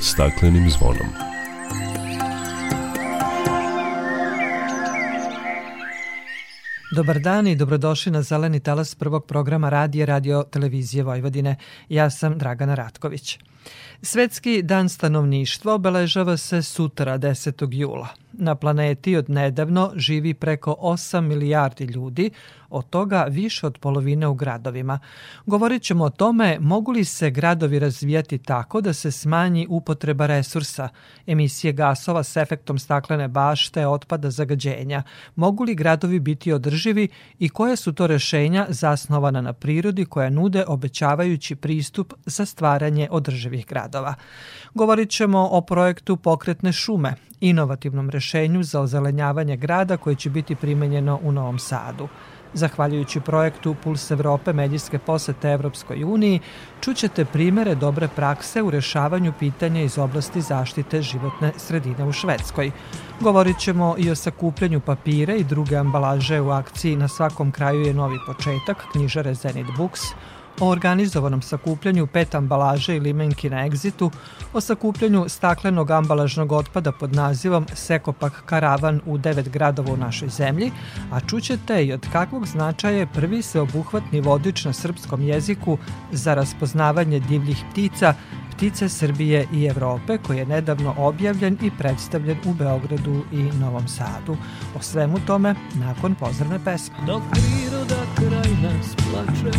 staklenim zvonom. Dobar dan i dobrodošli na Zeleni talas prvog programa radije Radio Televizije Vojvodine. Ja sam Dragana Ratković. Svetski dan stanovništva obeležava se sutra 10. jula. Na planeti od nedavno živi preko 8 milijardi ljudi, od toga više od polovine u gradovima. Govorit ćemo o tome mogu li se gradovi razvijati tako da se smanji upotreba resursa, emisije gasova s efektom staklene bašte, otpada zagađenja, mogu li gradovi biti održivi i koje su to rešenja zasnovana na prirodi koja nude obećavajući pristup za stvaranje održivih gradova. Govorit ćemo o projektu Pokretne šume, inovativnom rešenju za ozelenjavanje grada koje će biti primenjeno u Novom Sadu. Zahvaljujući projektu Puls Evrope medijske posete Evropskoj uniji, čućete primere dobre prakse u rešavanju pitanja iz oblasti zaštite životne sredine u Švedskoj. Govorit ćemo i o sakupljanju papira i druge ambalaže u akciji Na svakom kraju je novi početak knjižare Zenit Books, o organizovanom sakupljanju pet ambalaže i limenki na egzitu, o sakupljanju staklenog ambalažnog otpada pod nazivom Sekopak Karavan u devet gradova u našoj zemlji, a čućete i od kakvog značaja je prvi sveobuhvatni vodič na srpskom jeziku za raspoznavanje divljih ptica, ptice Srbije i Evrope koji je nedavno objavljen i predstavljen u Beogradu i Novom Sadu. O svemu tome nakon pozdravne pesme. Dok priroda kraj nas plače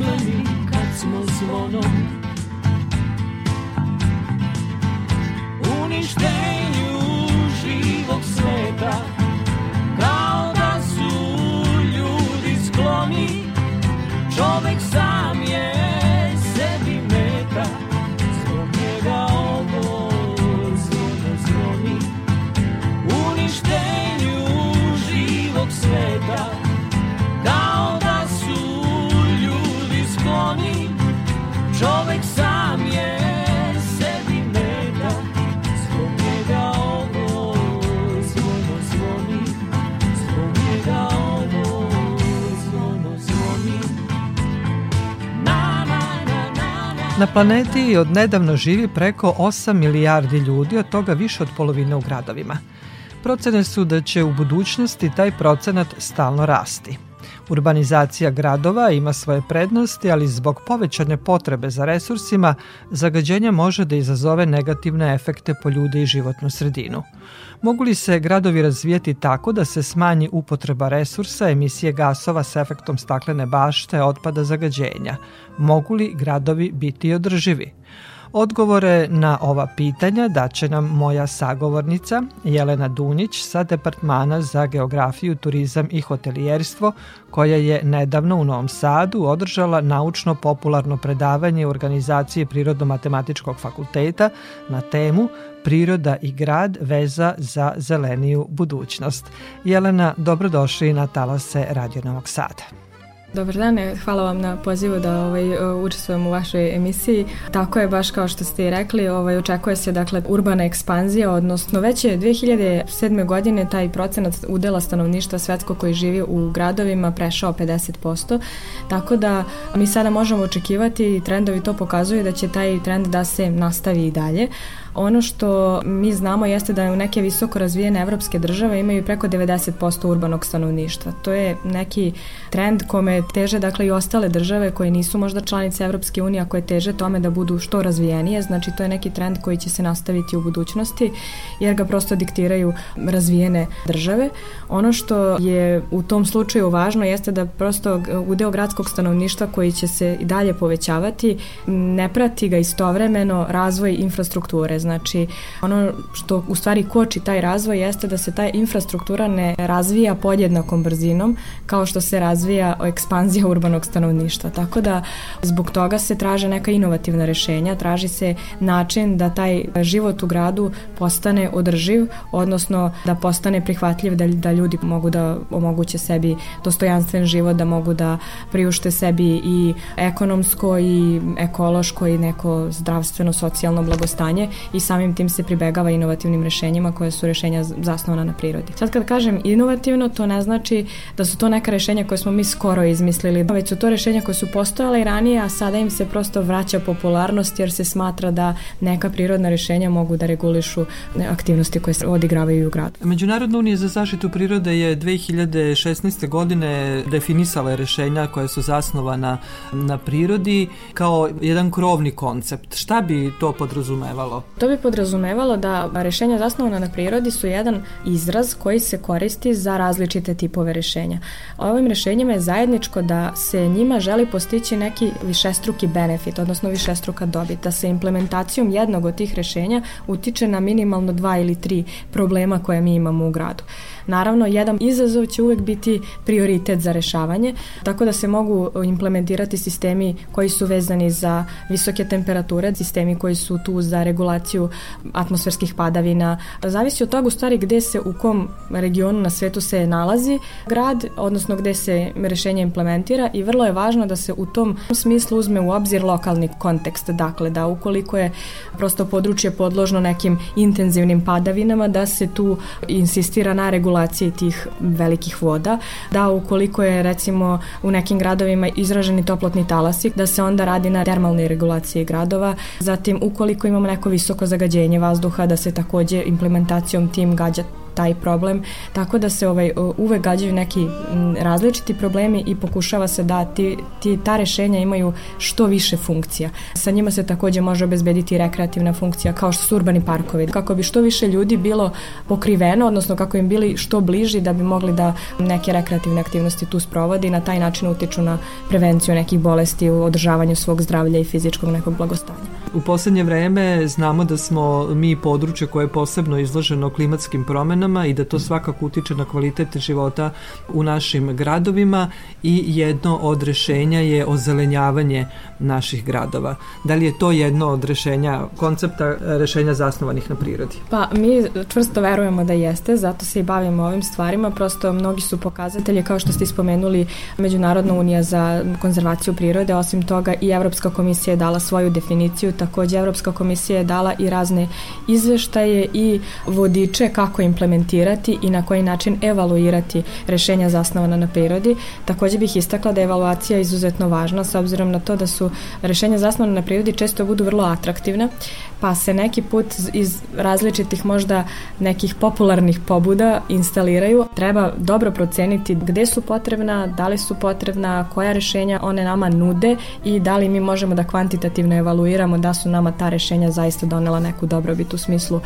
Stakleni kad smo zvonom. Uništenju živog sveta Kao da su ljudi skloni Čovek sam na, planeti od nedavno živi preko 8 milijardi ljudi, od toga više od polovine u gradovima. Procene su da će u budućnosti taj procenat stalno rasti. Urbanizacija gradova ima svoje prednosti, ali zbog povećane potrebe za resursima, zagađenje može da izazove negativne efekte po ljude i životnu sredinu. Mogu li se gradovi razvijeti tako da se smanji upotreba resursa, emisije gasova s efektom staklene bašte, otpada zagađenja? Mogu li gradovi biti održivi? Odgovore na ova pitanja daće nam moja sagovornica Jelena Dunjić sa Departmana za geografiju, turizam i hotelijerstvo koja je nedavno u Novom Sadu održala naučno-popularno predavanje u organizaciji Prirodno-matematičkog fakulteta na temu Priroda i grad veza za zeleniju budućnost. Jelena, dobrodošli na talase Radio Novog Sada. Dobar dan, hvala vam na pozivu da ovaj, učestvujem u vašoj emisiji. Tako je, baš kao što ste i rekli, ovaj, očekuje se dakle urbana ekspanzija, odnosno već je 2007. godine taj procenat udela stanovništva svetsko koji živi u gradovima prešao 50%, tako da mi sada možemo očekivati i trendovi to pokazuju da će taj trend da se nastavi i dalje. Ono što mi znamo jeste da neke visoko razvijene evropske države imaju preko 90% urbanog stanovništva. To je neki trend kome teže dakle i ostale države koje nisu možda članice Evropske unije, a koje teže tome da budu što razvijenije. Znači to je neki trend koji će se nastaviti u budućnosti jer ga prosto diktiraju razvijene države. Ono što je u tom slučaju važno jeste da prosto udeo gradskog stanovništva koji će se i dalje povećavati ne prati ga istovremeno razvoj infrastrukture Znači, ono što u stvari koči taj razvoj jeste da se ta infrastruktura ne razvija podjednakom brzinom kao što se razvija ekspanzija urbanog stanovništva. Tako da zbog toga se traže neka inovativna rešenja, traži se način da taj život u gradu postane održiv, odnosno da postane prihvatljiv, da, da ljudi mogu da omoguće sebi dostojanstven život, da mogu da priušte sebi i ekonomsko i ekološko i neko zdravstveno socijalno blagostanje i samim tim se pribegava inovativnim rešenjima koje su rešenja zasnovana na prirodi. Sad kad kažem inovativno, to ne znači da su to neka rešenja koje smo mi skoro izmislili, već su to rešenja koje su postojale i ranije, a sada im se prosto vraća popularnost jer se smatra da neka prirodna rešenja mogu da regulišu aktivnosti koje se odigravaju u gradu. Međunarodna unija za zaštitu prirode je 2016. godine definisala rešenja koja su zasnovana na prirodi kao jedan krovni koncept. Šta bi to podrazumevalo? To bi podrazumevalo da rešenja zasnovana na prirodi su jedan izraz koji se koristi za različite tipove rešenja. Ovim rešenjima je zajedničko da se njima želi postići neki višestruki benefit, odnosno višestruka dobit, da se implementacijom jednog od tih rešenja utiče na minimalno dva ili tri problema koje mi imamo u gradu. Naravno, jedan izazov će uvek biti prioritet za rešavanje, tako da se mogu implementirati sistemi koji su vezani za visoke temperature, sistemi koji su tu za regulaciju atmosferskih padavina. Zavisi od toga u stvari gde se u kom regionu na svetu se nalazi grad, odnosno gde se rešenje implementira i vrlo je važno da se u tom smislu uzme u obzir lokalni kontekst, dakle da ukoliko je prosto područje podložno nekim intenzivnim padavinama, da se tu insistira na regulaciju regulaciji tih velikih voda, da ukoliko je recimo u nekim gradovima izraženi toplotni talasi, da se onda radi na termalnoj regulaciji gradova, zatim ukoliko imamo neko visoko zagađenje vazduha, da se takođe implementacijom tim gađa taj problem, tako da se ovaj, uvek gađaju neki različiti problemi i pokušava se da ti, ti, ta rešenja imaju što više funkcija. Sa njima se takođe može obezbediti rekreativna funkcija kao što su urbani parkovi, kako bi što više ljudi bilo pokriveno, odnosno kako im bili što bliži da bi mogli da neke rekreativne aktivnosti tu sprovode i na taj način utiču na prevenciju nekih bolesti u održavanju svog zdravlja i fizičkog nekog blagostanja. U poslednje vreme znamo da smo mi područje koje je posebno izloženo klimatskim promenama i da to svakako utiče na kvalitet života u našim gradovima i jedno od rešenja je ozelenjavanje naših gradova. Da li je to jedno od rešenja, koncepta rešenja zasnovanih na prirodi? Pa mi čvrsto verujemo da jeste, zato se i bavimo ovim stvarima, prosto mnogi su pokazatelji kao što ste ispomenuli Međunarodna unija za konzervaciju prirode, osim toga i Evropska komisija je dala svoju definiciju Takođe, Evropska komisija je dala i razne izveštaje i vodiče kako implementirati i na koji način evaluirati rešenja zasnovana na prirodi. Takođe bih istakla da je evaluacija izuzetno važna s obzirom na to da su rešenja zasnovana na prirodi često budu vrlo atraktivna, pa se neki put iz različitih možda nekih popularnih pobuda instaliraju. Treba dobro proceniti gde su potrebna, da li su potrebna, koja rešenja one nama nude i da li mi možemo da kvantitativno evaluiramo da su nama ta rešenja zaista donela neku dobrobit u smislu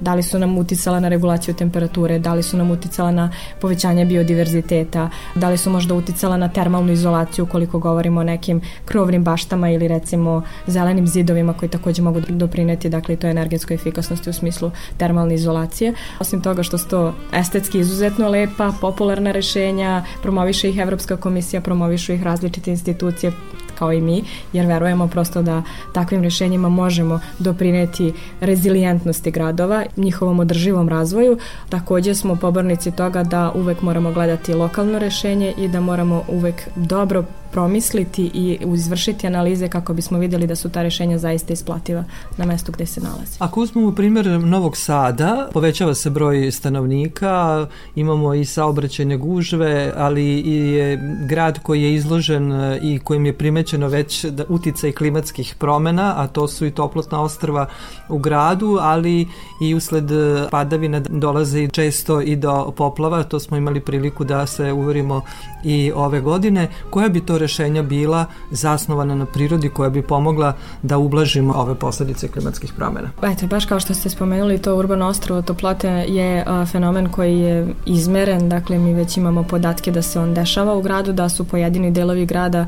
da li su nam uticala na regulaciju temperature temperature, da li su nam uticala na povećanje biodiverziteta, da li su možda uticala na termalnu izolaciju koliko govorimo o nekim krovnim baštama ili recimo zelenim zidovima koji takođe mogu doprineti dakle to energetskoj efikasnosti u smislu termalne izolacije. Osim toga što su to estetski izuzetno lepa, popularna rešenja, promoviše ih Evropska komisija, promovišu ih različite institucije kao i mi, jer verujemo prosto da takvim rešenjima možemo doprineti rezilijentnosti gradova, njihovom održivom razvoju. Takođe smo pobornici toga da uvek moramo gledati lokalno rešenje i da moramo uvek dobro promisliti i izvršiti analize kako bismo videli da su ta rešenja zaista isplativa na mestu gde se nalazi. Ako uzmemo primjer Novog Sada, povećava se broj stanovnika, imamo i saobraćajne gužve, ali i je grad koji je izložen i kojim je primećeno već da uticaj klimatskih promena, a to su i toplotna ostrva u gradu, ali i usled padavina dolaze često i do poplava, to smo imali priliku da se uverimo i ove godine. Koja bi to rešenja bila zasnovana na prirodi koja bi pomogla da ublažimo ove posledice klimatskih promena. Eto, baš kao što ste spomenuli, to urbano ostrovo toplote je a, fenomen koji je izmeren, dakle mi već imamo podatke da se on dešava u gradu, da su pojedini delovi grada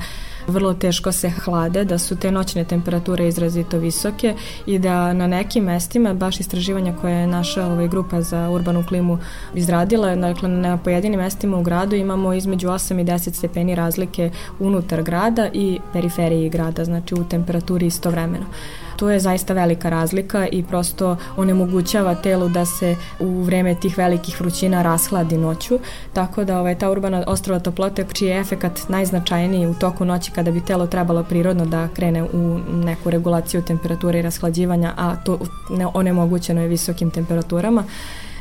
vrlo teško se hlade, da su te noćne temperature izrazito visoke i da na nekim mestima, baš istraživanja koje je naša ovaj, grupa za urbanu klimu izradila, dakle na pojedinim mestima u gradu imamo između 8 i 10 stepeni razlike unutar grada i periferiji grada, znači u temperaturi istovremeno to je zaista velika razlika i prosto onemogućava telu da se u vreme tih velikih vrućina rashladi noću, tako da ovaj, ta urbana ostrova toplote, čiji je efekat najznačajniji u toku noći kada bi telo trebalo prirodno da krene u neku regulaciju temperature i rashlađivanja, a to onemogućeno je visokim temperaturama,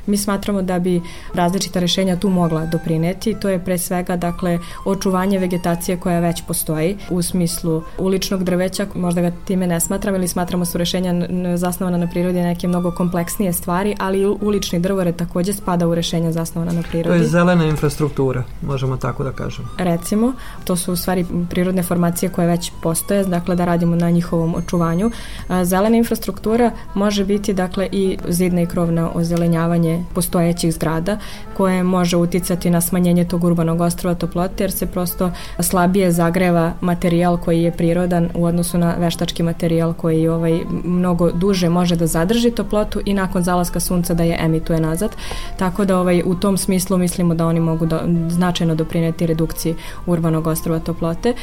Mi smatramo da bi različita rešenja tu mogla doprineti. To je pre svega dakle očuvanje vegetacije koja već postoji u smislu uličnog drveća, možda ga time ne smatramo ili smatramo su rešenja zasnovana na prirodi neke mnogo kompleksnije stvari, ali ulični drvore takođe spada u rešenja zasnovana na prirodi. To je zelena infrastruktura, možemo tako da kažemo. Recimo, to su u stvari prirodne formacije koje već postoje, dakle da radimo na njihovom očuvanju. Zelena infrastruktura može biti dakle i zidna i krovna ozelenjavanje postojećih zgrada koje može uticati na smanjenje tog urbanog ostrova toplote jer se prosto slabije zagreva materijal koji je prirodan u odnosu na veštački materijal koji ovaj mnogo duže može da zadrži toplotu i nakon zalaska sunca da je emituje nazad. Tako da ovaj u tom smislu mislimo da oni mogu da značajno doprineti redukciji urbanog ostrova toplote.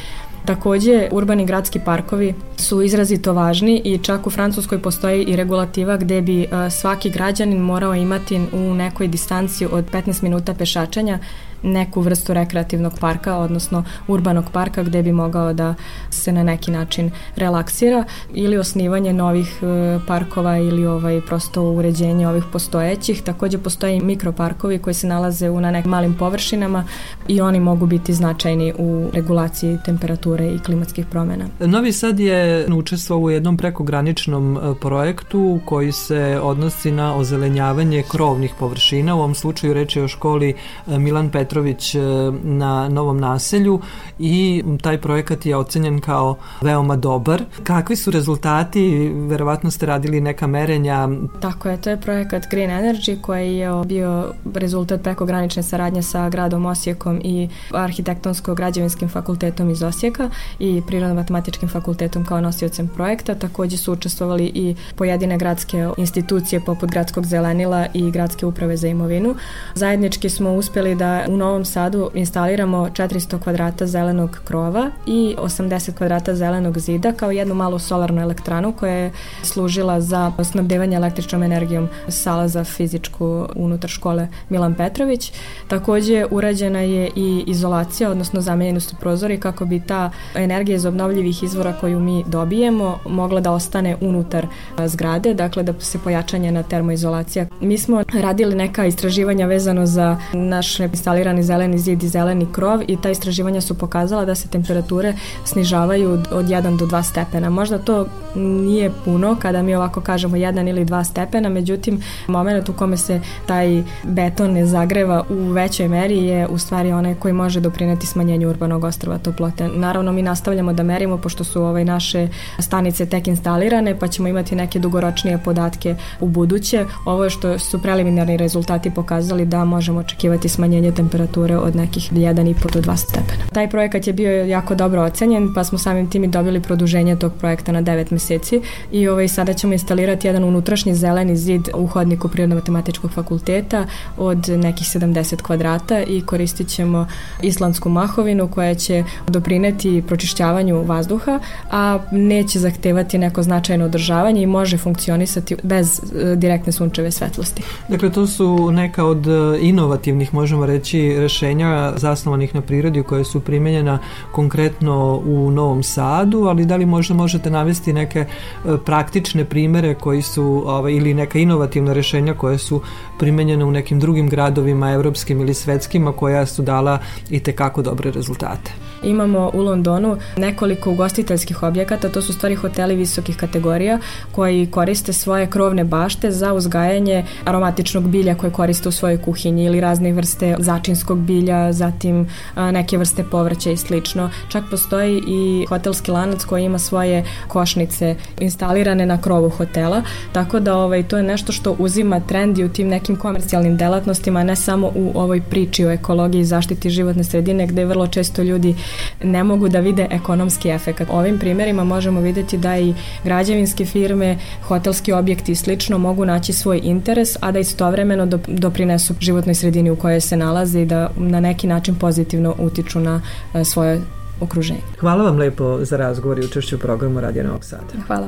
Takođe, urbani gradski parkovi su izrazito važni i čak u Francuskoj postoji i regulativa gde bi svaki građanin morao imati u nekoj distanciji od 15 minuta pešačanja neku vrstu rekreativnog parka, odnosno urbanog parka gde bi mogao da se na neki način relaksira ili osnivanje novih e, parkova ili ovaj prosto uređenje ovih postojećih. Takođe postoje mikroparkovi koji se nalaze u na nekim malim površinama i oni mogu biti značajni u regulaciji temperature i klimatskih promena. Novi Sad je učestvovao u jednom prekograničnom e, projektu koji se odnosi na ozelenjavanje krovnih površina. U ovom slučaju reč je o školi e, Milan Petrović Petrović e, na Novom naselju i taj projekat je ocenjen kao veoma dobar. Kakvi su rezultati? Verovatno ste radili neka merenja. Tako je, to je projekat Green Energy koji je bio rezultat prekogranične saradnje sa gradom Osijekom i arhitektonsko-građevinskim fakultetom iz Osijeka i prirodno-matematičkim fakultetom kao nosiocem projekta. Takođe su učestvovali i pojedine gradske institucije poput Gradskog zelenila i Gradske uprave za imovinu. Zajednički smo uspeli da u Novom Sadu instaliramo 400 kvadrata zelenog krova i 80 kvadrata zelenog zida kao jednu malu solarnu elektranu koja je služila za snabdevanje električnom energijom sala za fizičku unutar škole Milan Petrović. Takođe urađena je i izolacija, odnosno zamenjeni su prozori kako bi ta energija iz obnovljivih izvora koju mi dobijemo mogla da ostane unutar zgrade, dakle da se pojačanje na termoizolacija. Mi smo radili neka istraživanja vezano za naš instaliranje instalirani zeleni zid i zeleni krov i ta istraživanja su pokazala da se temperature snižavaju od 1 do 2 stepena. Možda to nije puno kada mi ovako kažemo 1 ili 2 stepena, međutim moment u kome se taj beton ne zagreva u većoj meri je u stvari onaj koji može doprineti smanjenju urbanog ostrava toplote. Naravno mi nastavljamo da merimo pošto su ovaj naše stanice tek instalirane pa ćemo imati neke dugoročnije podatke u buduće. Ovo je što su preliminarni rezultati pokazali da možemo očekivati smanjenje temperature od nekih 1,5 do 2 stepena. Taj projekat je bio jako dobro ocenjen pa smo samim tim i dobili produženje tog projekta na 9 meseci i ovaj, sada ćemo instalirati jedan unutrašnji zeleni zid u hodniku Prirodno-matematičkog fakulteta od nekih 70 kvadrata i koristit ćemo islandsku mahovinu koja će doprineti pročišćavanju vazduha, a neće zahtevati neko značajno održavanje i može funkcionisati bez e, direktne sunčeve svetlosti. Dakle, to su neka od e, inovativnih, možemo reći, rešenja zasnovanih na prirodi koje su primenjena konkretno u Novom Sadu, ali da li možda možete navesti neke e, praktične primere koji su, ovaj, ili neka inovativna rešenja koje su primenjene u nekim drugim gradovima, evropskim ili svetskima, koja su dala i tekako dobre rezultate? Imamo u Londonu nekoliko ugostiteljskih objekata, to su stvari hoteli visokih kategorija koji koriste svoje krovne bašte za uzgajanje aromatičnog bilja koje koriste u svojoj kuhinji ili razne vrste začinskog bilja, zatim neke vrste povrća i slično. Čak postoji i hotelski lanac koji ima svoje košnice instalirane na krovu hotela, tako da ovaj, to je nešto što uzima trend i u tim nekim komercijalnim delatnostima, ne samo u ovoj priči o ekologiji i zaštiti životne sredine gde vrlo često ljudi ne mogu da vide ekonomski efekt. Ovim primjerima možemo videti da i građevinske firme, hotelski objekti i slično mogu naći svoj interes, a da istovremeno doprinesu životnoj sredini u kojoj se nalaze i da na neki način pozitivno utiču na e, svoje okruženje. Hvala vam lepo za razgovor i učešću u programu Radio Novog Sada. Hvala.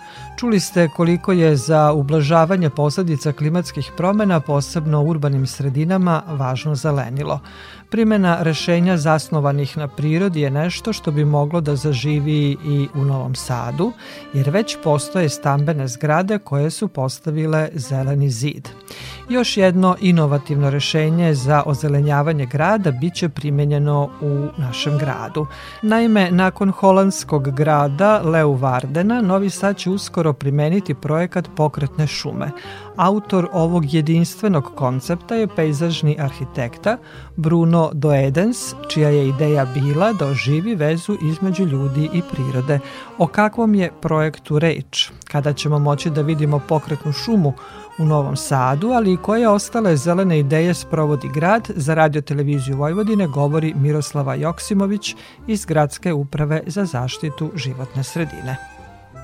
Čuli ste koliko je za ublažavanje posledica klimatskih promena, posebno u urbanim sredinama, važno zelenilo. Primena rešenja zasnovanih na prirodi je nešto što bi moglo da zaživi i u Novom Sadu, jer već postoje stambene zgrade koje su postavile zeleni zid. Još jedno inovativno rešenje za ozelenjavanje grada biće primenjeno u našem gradu. Naime, nakon holandskog grada Leuvardena, Novi Sad će uskoro primeniti projekat pokretne šume. Autor ovog jedinstvenog koncepta je pejzažni arhitekta Bruno Doedens, čija je ideja bila da oživi vezu između ljudi i prirode. O kakvom je projektu reč? Kada ćemo moći da vidimo pokretnu šumu u Novom Sadu, ali i koje ostale zelene ideje sprovodi grad, za radio televiziju Vojvodine govori Miroslava Joksimović iz Gradske uprave za zaštitu životne sredine.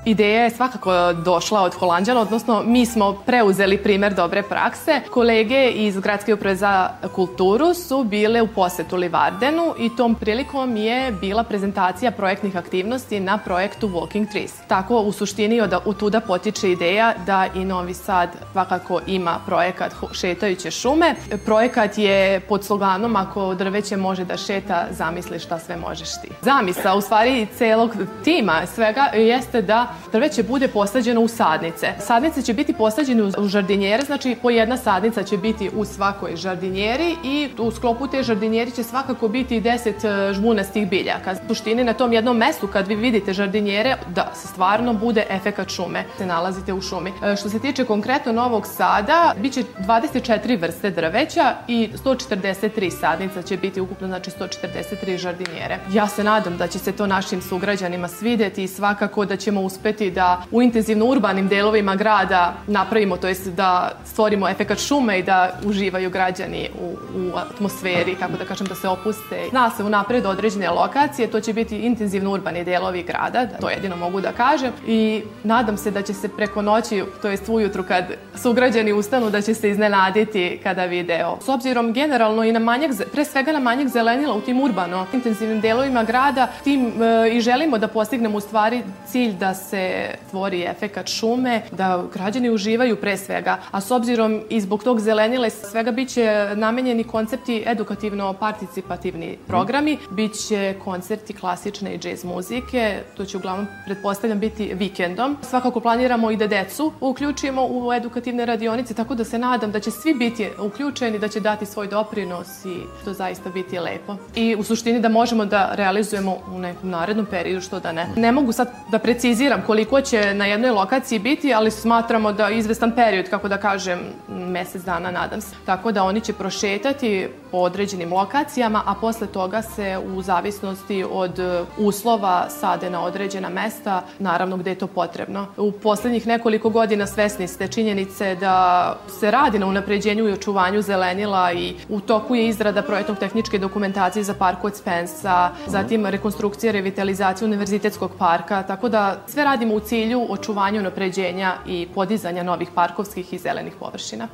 Ideja je svakako došla od Holandjana, odnosno mi smo preuzeli primer dobre prakse. Kolege iz Gradske uprave za kulturu su bile u posetu Livardenu i tom prilikom je bila prezentacija projektnih aktivnosti na projektu Walking Trees. Tako u suštini od, tuda potiče ideja da i Novi Sad svakako ima projekat Šetajuće šume. Projekat je pod sloganom ako drveće može da šeta, zamisli šta sve možeš ti. Zamisa u stvari celog tima svega jeste da drveće bude posađeno u sadnice. Sadnice će biti posađene u žardinjere, znači po jedna sadnica će biti u svakoj žardinjeri i u sklopu te žardinjeri će svakako biti 10 e, žmunastih biljaka. U suštini na tom jednom mestu kad vi vidite žardinjere da stvarno bude efekat šume. Se nalazite u šumi. E, što se tiče konkretno Novog Sada, biće 24 vrste drveća i 143 sadnica će biti ukupno znači 143 žardinjere. Ja se nadam da će se to našim sugrađanima svideti i svakako da ćemo uspeti da u intenzivno urbanim delovima grada napravimo, to jest da stvorimo efekat šume i da uživaju građani u, u atmosferi, kako da kažem, da se opuste. Zna se unapred određene lokacije, to će biti intenzivno urbani delovi grada, to jedino mogu da kažem i nadam se da će se preko noći, to jest ujutru kad sugrađani ustanu, da će se iznenaditi kada vide. S obzirom generalno i na manjak, pre svega na manjak zelenila u tim urbano intenzivnim delovima grada, tim e, i želimo da postignemo u stvari cilj da se tvori efekat šume, da građani uživaju pre svega, a s obzirom i zbog tog zelenile svega biće namenjeni koncepti edukativno-participativni programi, biće koncerti klasične i džez muzike, to će uglavnom, pretpostavljam, biti vikendom. Svakako planiramo i da decu uključimo u edukativne radionice, tako da se nadam da će svi biti uključeni, da će dati svoj doprinos i to zaista biti lepo. I u suštini da možemo da realizujemo u nekom narednom periodu, što da ne. Ne mogu sad da preciziram koliko će na jednoj lokaciji biti, ali smatramo da izvestan period, kako da kažem, mesec dana nadam se. Tako da oni će prošetati po određenim lokacijama, a posle toga se u zavisnosti od uslova sade na određena mesta, naravno gde je to potrebno. U poslednjih nekoliko godina svesni ste činjenice da se radi na unapređenju i očuvanju zelenila i u toku je izrada projektno-tehničke dokumentacije za park od Spensa, zatim rekonstrukcija, revitalizacija univerzitetskog parka, tako da sve radimo u cilju očuvanja, unapređenja i podizanja novih parkovskih i zelenih površina.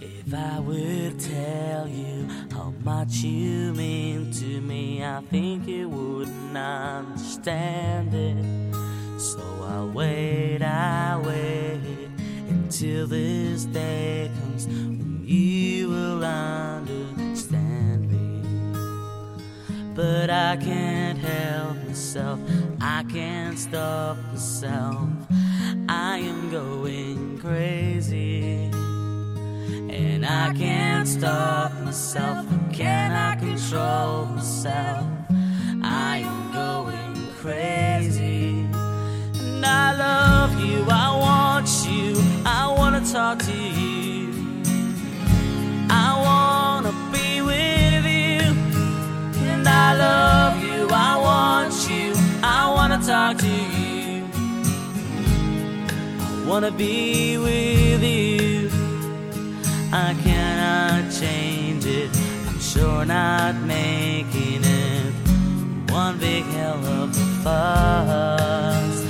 If I would tell you how much you mean to me, I think you wouldn't understand it. So I'll wait, I'll wait until this day comes when you will understand me. But I can't help myself, I can't stop myself. I am going crazy. And I can't stop myself. Can I control myself? I am going crazy. And I love you, I want talk to you. I wanna be with you. And I love you, I want you, I wanna talk to you. I wanna be with you. I cannot change it. I'm sure not making it one big hell of a fuss.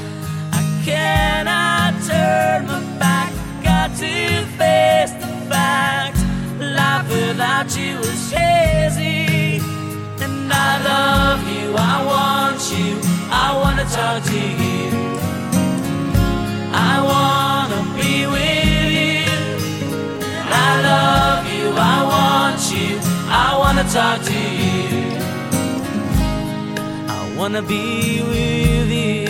I cannot turn my back. To face the fact. Life without you is hazy. And I love you. I want you. I wanna talk to you. I wanna be with you. I love you, I want you, I wanna talk to you. I wanna be with you.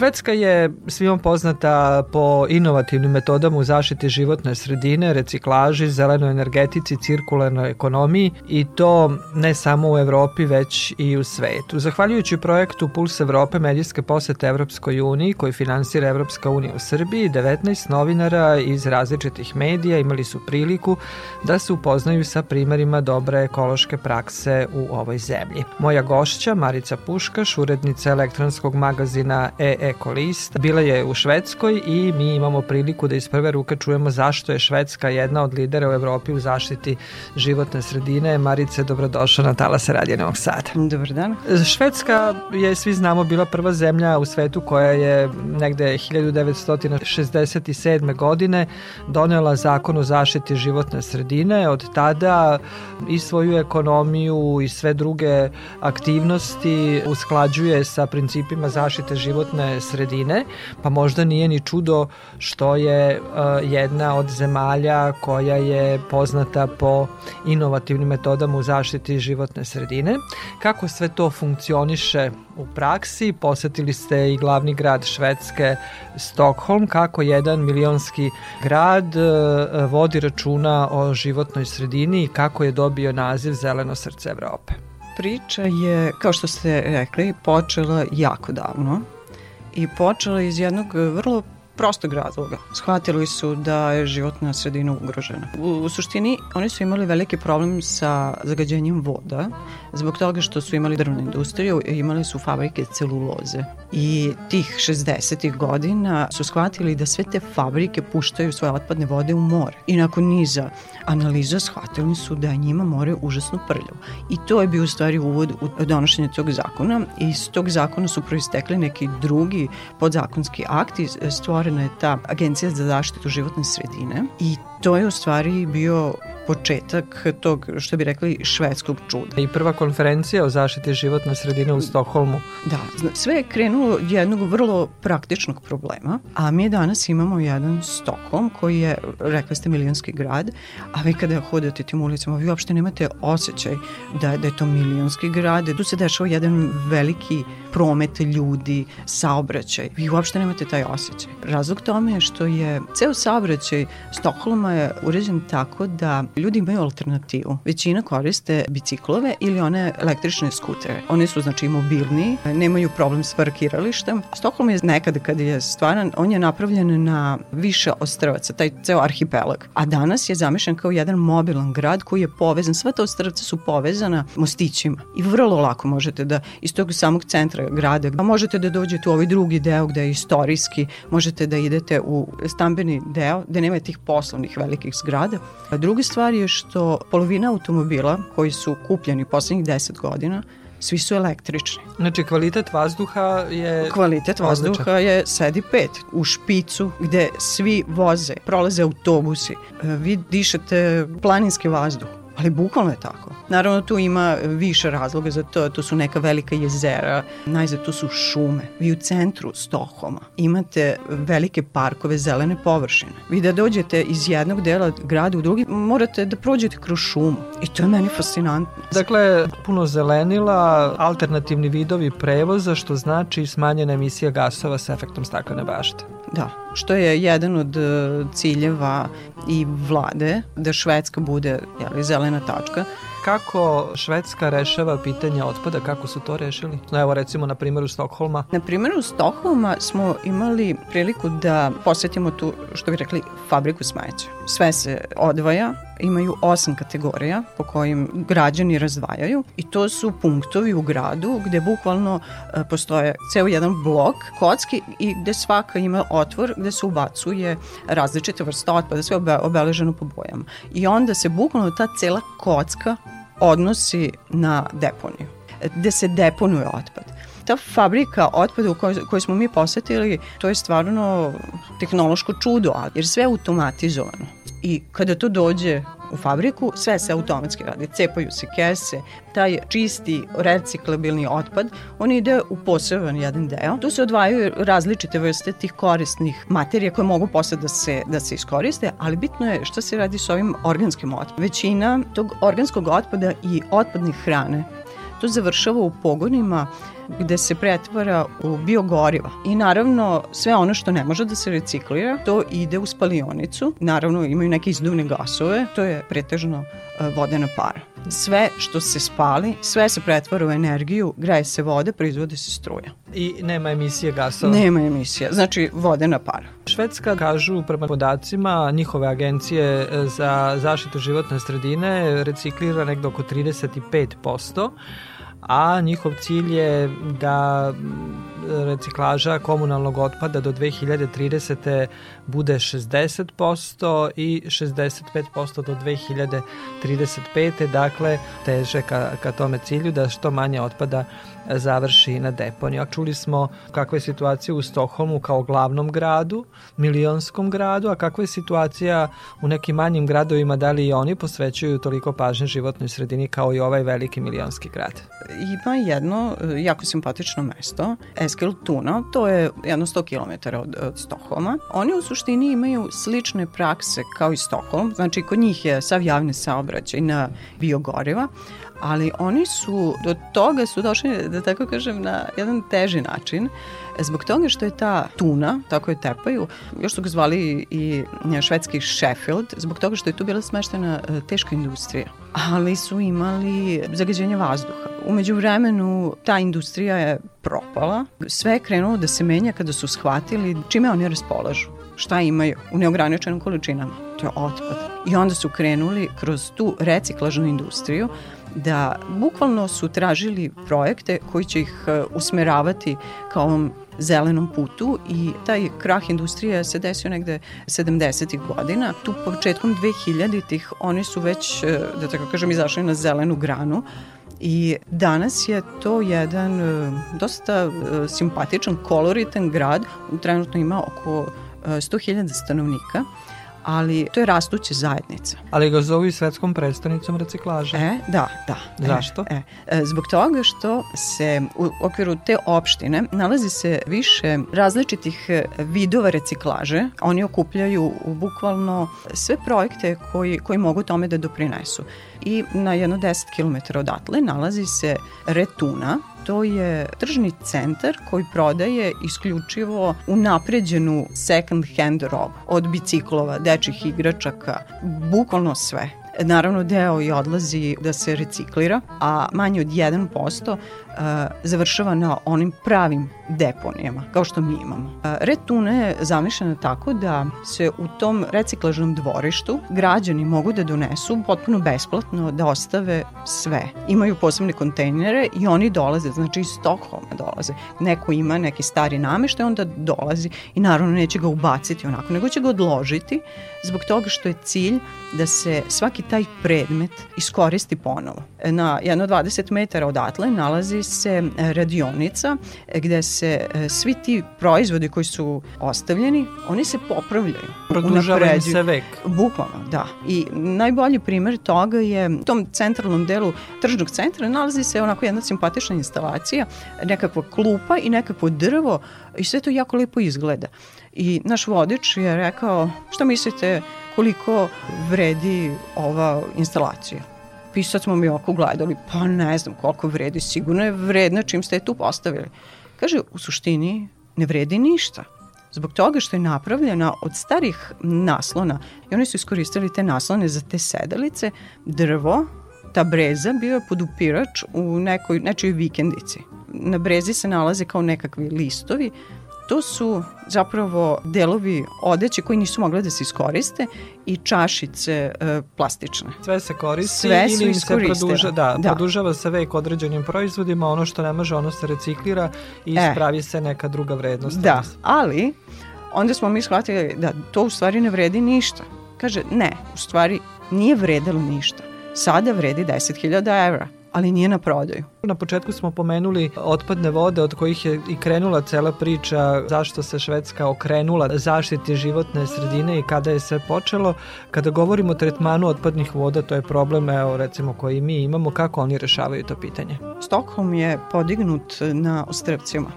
Švedska je svima poznata po inovativnim metodama u zaštiti životne sredine, reciklaži, zelenoj energetici, cirkularnoj ekonomiji i to ne samo u Evropi već i u svetu. Zahvaljujući projektu Puls Evrope medijske posete Evropskoj uniji koji finansira Evropska unija u Srbiji, 19 novinara iz različitih medija imali su priliku da se upoznaju sa primerima dobre ekološke prakse u ovoj zemlji. Moja gošća Marica Puškaš, urednica elektronskog magazina e Ekolist. Bila je u Švedskoj i mi imamo priliku da iz prve ruke čujemo zašto je Švedska jedna od lidera u Evropi u zaštiti životne sredine. Marice, dobrodošla na Talase Radije Novog Sada. Dobar dan. Švedska je, svi znamo, bila prva zemlja u svetu koja je negde 1967. godine donela zakon o zaštiti životne sredine. Od tada i svoju ekonomiju i sve druge aktivnosti usklađuje sa principima zaštite životne sredine, pa možda nije ni čudo što je uh, jedna od zemalja koja je poznata po inovativnim metodama u zaštiti životne sredine. Kako sve to funkcioniše u praksi? Posetili ste i glavni grad Švedske, Stockholm, kako jedan milionski grad uh, vodi računa o životnoj sredini i kako je dobio naziv Zeleno srce Evrope. Priča je, kao što ste rekli, počela jako davno i počela iz jednog vrlo prostog razloga. Shvatili su da je životna sredina ugrožena. U, u suštini oni su imali veliki problem sa zagađenjem voda zbog toga što su imali drvnu industriju i imali su fabrike celuloze. I tih 60. godina su shvatili da sve te fabrike puštaju svoje otpadne vode u more. I nakon niza analiza shvatili su da njima more užasno prljavo. I to je bio u stvari uvod u donošenje tog zakona. I iz tog zakona su proistekli neki drugi podzakonski akti. Stvorena je ta Agencija za zaštitu životne sredine i to je u stvari bio početak tog, što bi rekli, švedskog čuda. I prva konferencija o zaštiti životne sredine u Stokholmu. Da, sve je krenulo jednog vrlo praktičnog problema, a mi danas imamo jedan Stokholm koji je, rekli ste, milionski grad, a vi kada hodate tim ulicama, vi uopšte nemate osjećaj da, da je to milionski grad, tu se dešava jedan veliki promet ljudi, saobraćaj. Vi uopšte nemate taj osjećaj. Razlog tome je što je ceo saobraćaj Stokholma je uređen tako da ljudi imaju alternativu. Većina koriste biciklove ili one električne skutere. Oni su znači mobilni, nemaju problem s parkiralištem. Stokholm je nekada kad je stvaran, on je napravljen na više ostrvaca, taj ceo arhipelag. A danas je zamišljen kao jedan mobilan grad koji je povezan, sva ta ostrvca su povezana mostićima i vrlo lako možete da iz tog samog centra grada, a možete da dođete u ovaj drugi deo gde je istorijski, možete da idete u stambeni deo gde nema tih poslovnih velikih zgrada. A druga stvar je što polovina automobila koji su kupljeni poslednjih 10 godina svi su električni. Znači, kvalitet vazduha je... Kvalitet odličan. vazduha je sedi pet u špicu gde svi voze, prolaze autobusi, vi dišete planinski vazduh ali bukvalno je tako. Naravno tu ima više razloga za to, tu su neka velika jezera, najzad tu su šume. Vi u centru Stokholma imate velike parkove, zelene površine. Vi da dođete iz jednog dela grada u drugi, morate da prođete kroz šumu i to je meni fascinantno. Dakle, puno zelenila, alternativni vidovi prevoza, što znači smanjena emisija gasova sa efektom staklene bašte. Da, što je jedan od e, ciljeva i vlade, da Švedska bude jeli, zelena tačka. Kako Švedska rešava pitanje otpada, kako su to rešili? Evo recimo na primjeru Stokholma. Na primjeru Stokholma smo imali priliku da posetimo tu, što bi rekli, fabriku smeća. Sve se odvaja, imaju osam kategorija po kojim građani razdvajaju i to su punktovi u gradu gde bukvalno e, postoje ceo jedan blok kocki i gde svaka ima otvor gde se ubacuje različite vrste otpada, sve obe, obeleženo po bojama. I onda se bukvalno ta cela kocka odnosi na deponiju, gde se deponuje otpad ta fabrika otpada u kojoj, koju smo mi posetili, to je stvarno tehnološko čudo, jer sve je automatizovano. I kada to dođe u fabriku, sve se automatski radi. Cepaju se kese, taj čisti reciklabilni otpad, on ide u poseban jedan deo. Tu se odvajaju različite vrste tih korisnih materija koje mogu posle da se, da se iskoriste, ali bitno je šta se radi s ovim organskim otpadom. Većina tog organskog otpada i otpadnih hrane to završava u pogonima gde se pretvara u biogoriva. I naravno sve ono što ne može da se reciklira, to ide u spalionicu. Naravno imaju neke izduvne gasove, to je pretežno e, vodena para. Sve što se spali, sve se pretvara u energiju, greje se voda, proizvode se struja. I nema emisije gasova? Nema emisija, znači vodena para. Švedska, kažu prema podacima njihove agencije za zaštitu životne sredine, reciklira nekdo oko 35%, a njihov cilj je da reciklaža komunalnog otpada do 2030. bude 60% i 65% do 2035. Dakle, teže ka, ka tome cilju da što manje otpada završi na deponiju. A čuli smo kakva je situacija u Stokholmu kao glavnom gradu, milionskom gradu, a kakva je situacija u nekim manjim gradovima, da li i oni posvećuju toliko pažnje životnoj sredini kao i ovaj veliki milionski grad? Ima jedno e, jako simpatično mesto, Eskiltuna, to je jedno 100 km od, od Stokholma. Oni u suštini imaju slične prakse kao i Stokholm, znači kod njih je sav javni saobraćaj na biogoriva, ali oni su, do toga su došli, da tako kažem, na jedan teži način, zbog toga što je ta tuna, tako je tepaju, još su ga zvali i švedski Sheffield, zbog toga što je tu bila smeštena e, teška industrija, ali su imali zagađenje vazduha. Umeđu vremenu ta industrija je propala, sve je krenulo da se menja kada su shvatili čime oni raspolažu šta imaju u neograničenim količinama. To je otpad. I onda su krenuli kroz tu reciklažnu industriju da bukvalno su tražili projekte koji će ih e, usmeravati ka ovom zelenom putu i taj krah industrije se desio negde 70. godina. Tu početkom 2000-ih oni su već, e, da tako kažem, izašli na zelenu granu I danas je to jedan e, dosta simpatičan, koloritan grad. Trenutno ima oko 100.000 stanovnika ali to je rastuća zajednica. Ali ga zovu i svetskom predstavnicom reciklaže. E, da, da. Zašto? E, e, zbog toga što se u okviru te opštine nalazi se više različitih e, vidova reciklaže. Oni okupljaju bukvalno sve projekte koji, koji mogu tome da doprinesu. I na jedno 10 km odatle nalazi se Retuna, to je tržni centar koji prodaje isključivo unapređenu second hand robu, od biciklova, dečih igračaka, bukvalno sve. Naravno, deo i odlazi da se reciklira, a manje od 1% završava na onim pravim deponijama, kao što mi imamo. Red tuna je zamišljena tako da se u tom reciklažnom dvorištu građani mogu da donesu potpuno besplatno da ostave sve. Imaju posebne kontejnere i oni dolaze, znači iz Stokholma dolaze. Neko ima neki stari nameštaj, onda dolazi i naravno neće ga ubaciti onako, nego će ga odložiti zbog toga što je cilj da se svaki taj predmet iskoristi ponovo. Na jedno 20 metara odatle nalazi se radionica gde se e, svi ti proizvodi koji su ostavljeni, oni se popravljaju. Produžava se vek. Bukvalno, da. I najbolji primer toga je u tom centralnom delu tržnog centra nalazi se onako jedna simpatična instalacija, nekakva klupa i nekakvo drvo i sve to jako lepo izgleda. I naš vodič je rekao, šta mislite koliko vredi ova instalacija? I sad smo mi oko gledali, pa ne znam koliko vredi, sigurno je vredna čim ste je tu postavili. Kaže, u suštini ne vredi ništa. Zbog toga što je napravljena od starih naslona i oni su iskoristili te naslone za te sedalice, drvo, ta breza bio je podupirač u nekoj, nečoj vikendici. Na brezi se nalaze kao nekakvi listovi to su zapravo delovi odeće koji nisu mogli da se iskoriste i čašice e, plastične. Sve se koristi Sve ili se produža, da, da, produžava se vek određenim proizvodima, ono što ne može ono se reciklira i e. spravi se neka druga vrednost. Da, ali onda smo mi shvatili da to u stvari ne vredi ništa. Kaže, ne, u stvari nije vredilo ništa. Sada vredi 10.000 evra ali nije na prodaju. Na početku smo pomenuli otpadne vode od kojih je i krenula cela priča zašto se Švedska okrenula zaštiti životne sredine i kada je sve počelo. Kada govorimo o tretmanu otpadnih voda, to je problem evo, recimo koji mi imamo, kako oni rešavaju to pitanje? Stockholm je podignut na ostrvcima.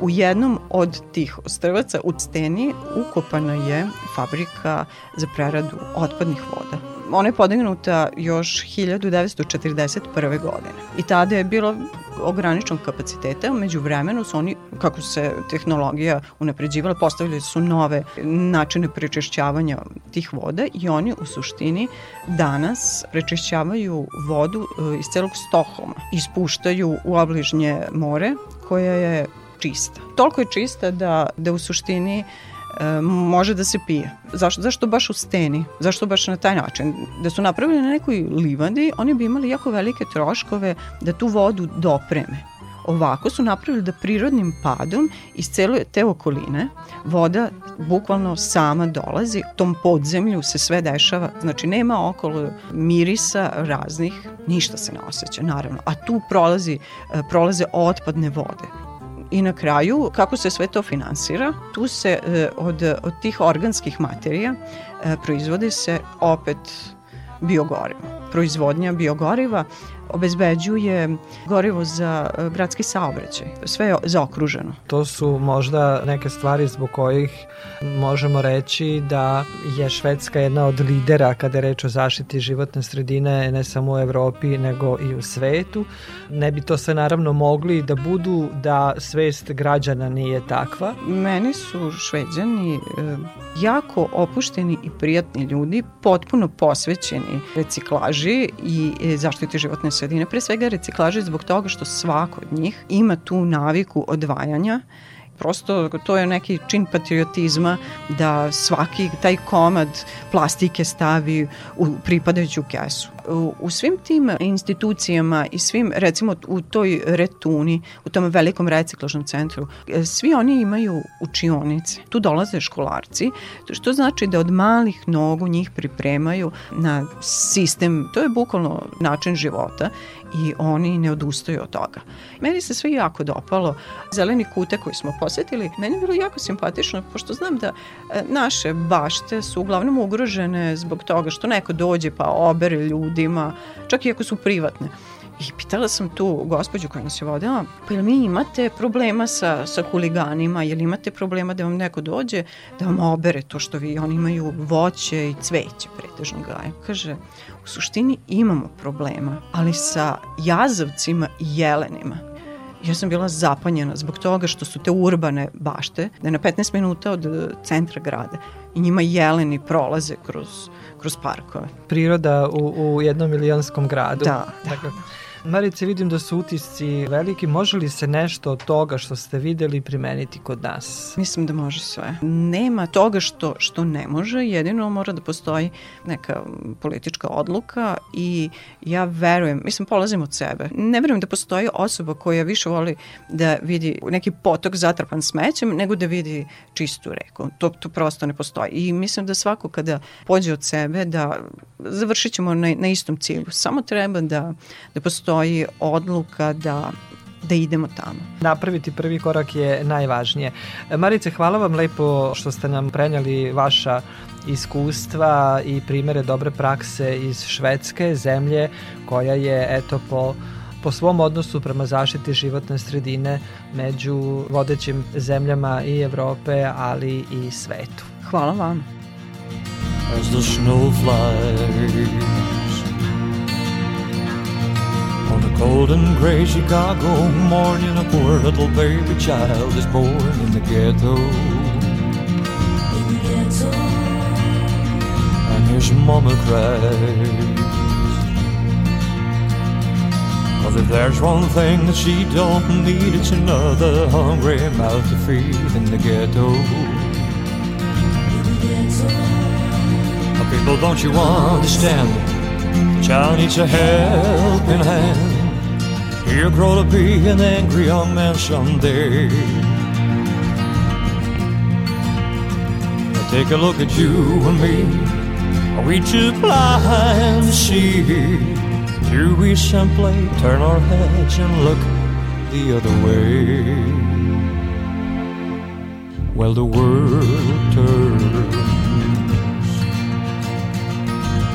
U jednom od tih ostrvaca u steni ukopana je fabrika za preradu otpadnih voda ona je podignuta još 1941. godine. I tada je bilo ograničenog kapaciteta, među vremenu su oni, kako se tehnologija unapređivala, postavili su nove načine prečišćavanja tih voda i oni u suštini danas prečišćavaju vodu e, iz celog Stokholma. Ispuštaju u obližnje more koja je čista. Toliko je čista da, da u suštini e, može da se pije. Zašto, zašto baš u steni? Zašto baš na taj način? Da su napravili na nekoj livadi, oni bi imali jako velike troškove da tu vodu dopreme Ovako su napravili da prirodnim padom iz cele te okoline voda bukvalno sama dolazi, tom podzemlju se sve dešava, znači nema okolo mirisa raznih, ništa se ne osjeća naravno, a tu prolazi, e, prolaze otpadne vode. I na kraju, kako se sve to finansira, tu se e, od, od tih organskih materija e, proizvode se opet biogorivo. Proizvodnja biogoriva obezbeđuje gorivo za e, gradski saobraćaj. Sve je zaokruženo. To su možda neke stvari zbog kojih možemo reći da je Švedska jedna od lidera kada je reč o zaštiti životne sredine ne samo u Evropi nego i u svetu. Ne bi to sve naravno mogli da budu da svest građana nije takva. Meni su šveđani e, jako opušteni i prijatni ljudi, potpuno posvećeni reciklaži i e, zaštiti životne sredine. Pre svega reciklaži zbog toga što svako od njih ima tu naviku odvajanja prosto to je neki čin patriotizma da svaki taj komad plastike stavi u pripadajuću kesu. U, svim tim institucijama i svim, recimo u toj retuni, u tom velikom reciklažnom centru, e, svi oni imaju učionice. Tu dolaze školarci, što znači da od malih nogu njih pripremaju na sistem, to je bukvalno način života i oni ne odustaju od toga. Meni se sve jako dopalo. Zeleni kute koji smo posetili, meni je bilo jako simpatično, pošto znam da e, naše bašte su uglavnom ugrožene zbog toga što neko dođe pa obere ljudima, čak i ako su privatne. I pitala sam tu gospođu koja nas je vodila, pa jel mi imate problema sa, sa huliganima, jel imate problema da vam neko dođe, da vam obere to što vi, oni imaju voće i cveće pretežno gaje. Kaže, u suštini imamo problema, ali sa jazavcima i jelenima. Ja sam bila zapanjena zbog toga što su te urbane bašte, da je na 15 minuta od e, centra grada i njima jeleni prolaze kroz, kroz parkove. Priroda u, u jednom milionskom gradu. Da, da. Marice, vidim da su utisci veliki. Može li se nešto od toga što ste videli primeniti kod nas? Mislim da može sve. Nema toga što, što ne može, jedino mora da postoji neka politička odluka i ja verujem, mislim polazim od sebe, ne verujem da postoji osoba koja više voli da vidi neki potok zatrpan smećem nego da vidi čistu reku. To, to prosto ne postoji. I mislim da svako kada pođe od sebe da završit ćemo na, na istom cilju. Samo treba da, da postoji odluka da da idemo tamo. Napraviti prvi korak je najvažnije. Marice, hvala vam lepo što ste nam prenjali vaša iskustva i primere dobre prakse iz Švedske, zemlje koja je eto po po svom odnosu prema zaštiti životne sredine među vodećim zemljama i Evrope, ali i svetu. Hvala vam. As the snow flies On a cold and gray Chicago morning, a poor little baby child is born in the ghetto. In the ghetto. And his mama cries. Cause if there's one thing that she don't need, it's another hungry mouth to feed in the ghetto. In the ghetto. People, don't you understand? Child needs a helping hand. He'll grow to be an angry young man someday. Now take a look at you and me. Are we too blind to see? Do we simply turn our heads and look the other way? Well, the world turns.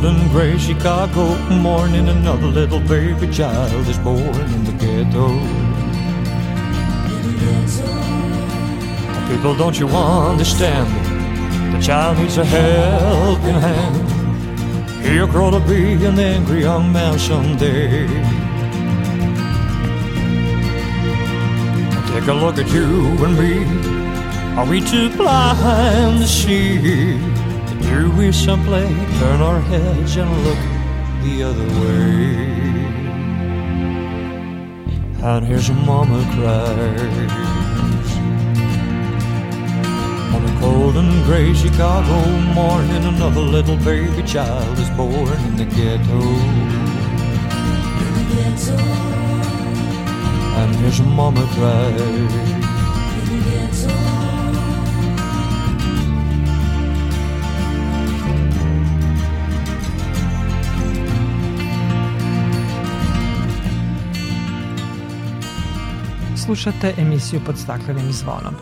And gray Chicago morning, another little baby child is born in the ghetto. People, don't you understand? The child needs a helping hand. He'll grow to be an angry young man someday. Take a look at you and me. Are we too blind to see? Do we simply turn our heads and look the other way? And here's mama cries. On a cold and gray Chicago morning, another little baby child is born in the ghetto. And here's mama cry. Slušate emisiju pod staklenim zvonom.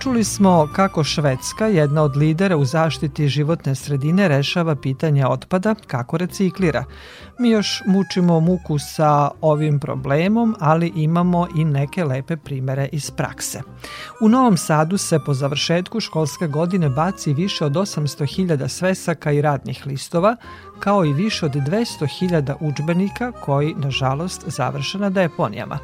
Čuli smo kako Švedska, jedna od lidera u zaštiti životne sredine, rešava pitanje otpada, kako reciklira. Mi još mučimo muku sa ovim problemom, ali imamo i neke lepe primere iz prakse. U Novom Sadu se po završetku školske godine baci više od 800.000 svesaka i radnih listova, kao i više od 200.000 učbenika koji, nažalost, završe na deponijama.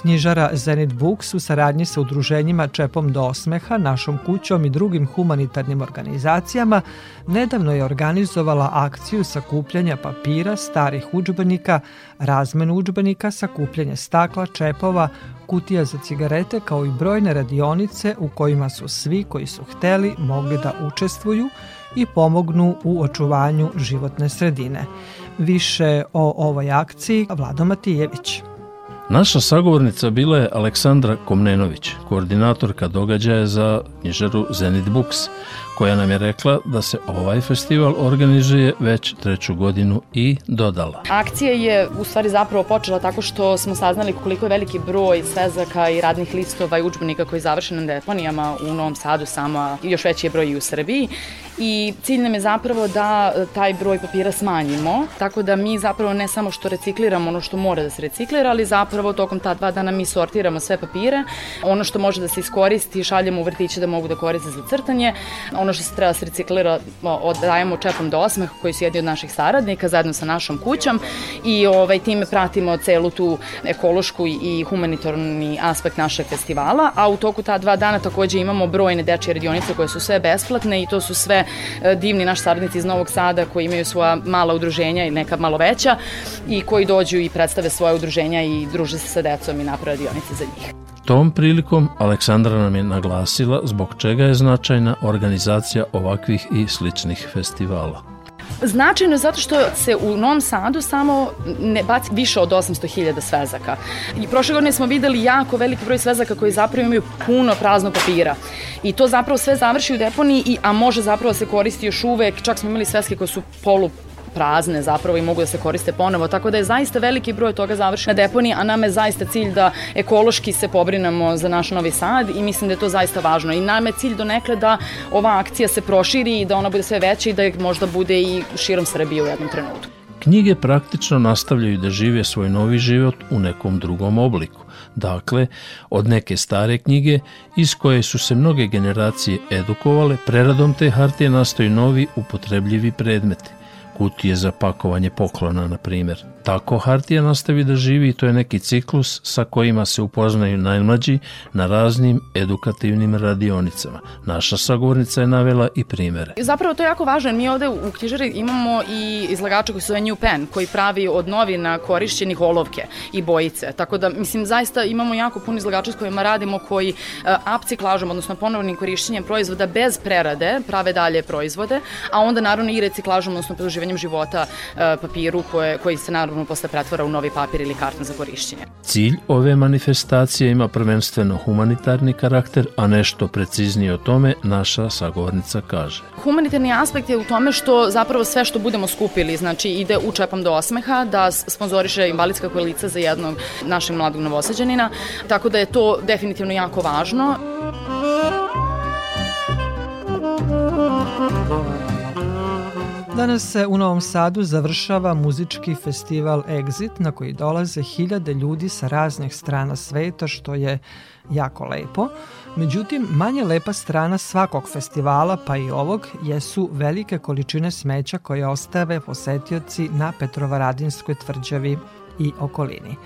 Knjižara Zenit Books u saradnji sa udruženjima Čepom do osmeha, našom kućom i drugim humanitarnim organizacijama nedavno je organizovala akciju sakupljanja papira, starih učbenika, razmenu učbenika, sakupljanje stakla, čepova, kutija za cigarete kao i brojne radionice u kojima su svi koji su hteli mogli da učestvuju i pomognu u očuvanju životne sredine. Više o ovoj akciji Vlado Matijević. Naša sagovornica bila je Aleksandra Komnenović, koordinatorka događaja za knjižaru Zenit Books, koja nam je rekla da se ovaj festival organizuje već treću godinu i dodala. Akcija je u stvari zapravo počela tako što smo saznali koliko je veliki broj svezaka i radnih listova i učbenika koji završe na deponijama u Novom Sadu samo, a još veći je broj i u Srbiji i cilj nam je zapravo da e, taj broj papira smanjimo, tako da mi zapravo ne samo što recikliramo ono što mora da se reciklira, ali zapravo tokom ta dva dana mi sortiramo sve papire, ono što može da se iskoristi šaljemo u vrtiće da mogu da koriste za crtanje, ono što se treba da se reciklira oddajemo čepom do osmeh koji su jedni od naših saradnika zajedno sa našom kućom. I ovaj, time pratimo celu tu ekološku i humanitarni aspekt našeg festivala, a u toku ta dva dana takođe imamo brojne dečje radionice koje su sve besplatne i to su sve divni naši saradnici iz Novog Sada koji imaju svoja mala udruženja i neka malo veća i koji dođu i predstave svoje udruženja i druže se sa decom i naprave radionice za njih. Tom prilikom Aleksandra nam je naglasila zbog čega je značajna organizacija ovakvih i sličnih festivala. Značajno je zato što se u Novom Sadu samo ne baci više od 800.000 svezaka. I prošle godine smo videli jako veliki broj svezaka koji zapravo imaju puno praznog papira. I to zapravo sve završi u deponiji, a može zapravo da se koristi još uvek. Čak smo imali sveske koje su polu prazne zapravo i mogu da se koriste ponovo, tako da je zaista veliki broj toga završen na deponiji, a nama je zaista cilj da ekološki se pobrinemo za naš Novi Sad i mislim da je to zaista važno. I nama je cilj donekle da ova akcija se proširi i da ona bude sve veća i da možda bude i širom Srbije u jednom trenutku. Knjige praktično nastavljaju da žive svoj novi život u nekom drugom obliku. Dakle, od neke stare knjige iz koje su se mnoge generacije edukovale, preradom te hartije nastaju novi upotrebljivi predmeti kutije za pakovanje poklona, na primjer. Tako Hartija nastavi da živi i to je neki ciklus sa kojima se upoznaju najmlađi na raznim edukativnim radionicama. Naša sagovornica je navela i primere. Zapravo to je jako važno. Mi ovde u knjižari imamo i izlagača koji su zove New Pen, koji pravi od novina korišćenih olovke i bojice. Tako da, mislim, zaista imamo jako puno izlagača s kojima radimo koji uh, upciklažom, odnosno ponovnim korišćenjem proizvoda bez prerade prave dalje proizvode, a onda naravno i reciklažom, odnosno produživanjem života uh, papiru koje, koji se naravno naravno posle pretvara u novi papir ili karton za korišćenje. Cilj ove manifestacije ima prvenstveno humanitarni karakter, a nešto preciznije o tome naša sagovornica kaže. Humanitarni aspekt je u tome što zapravo sve što budemo skupili, znači ide u čepam do osmeha, da sponzoriše invalidska koalica za jednog našeg mladog novosađanina, tako da je to definitivno jako važno. Danas se u Novom Sadu završava muzički festival Exit na koji dolaze hiljade ljudi sa raznih strana sveta što je jako lepo. Međutim, manje lepa strana svakog festivala, pa i ovog, jesu velike količine smeća koje ostave posetioci na Petrovaradinskoj tvrđavi i okolini.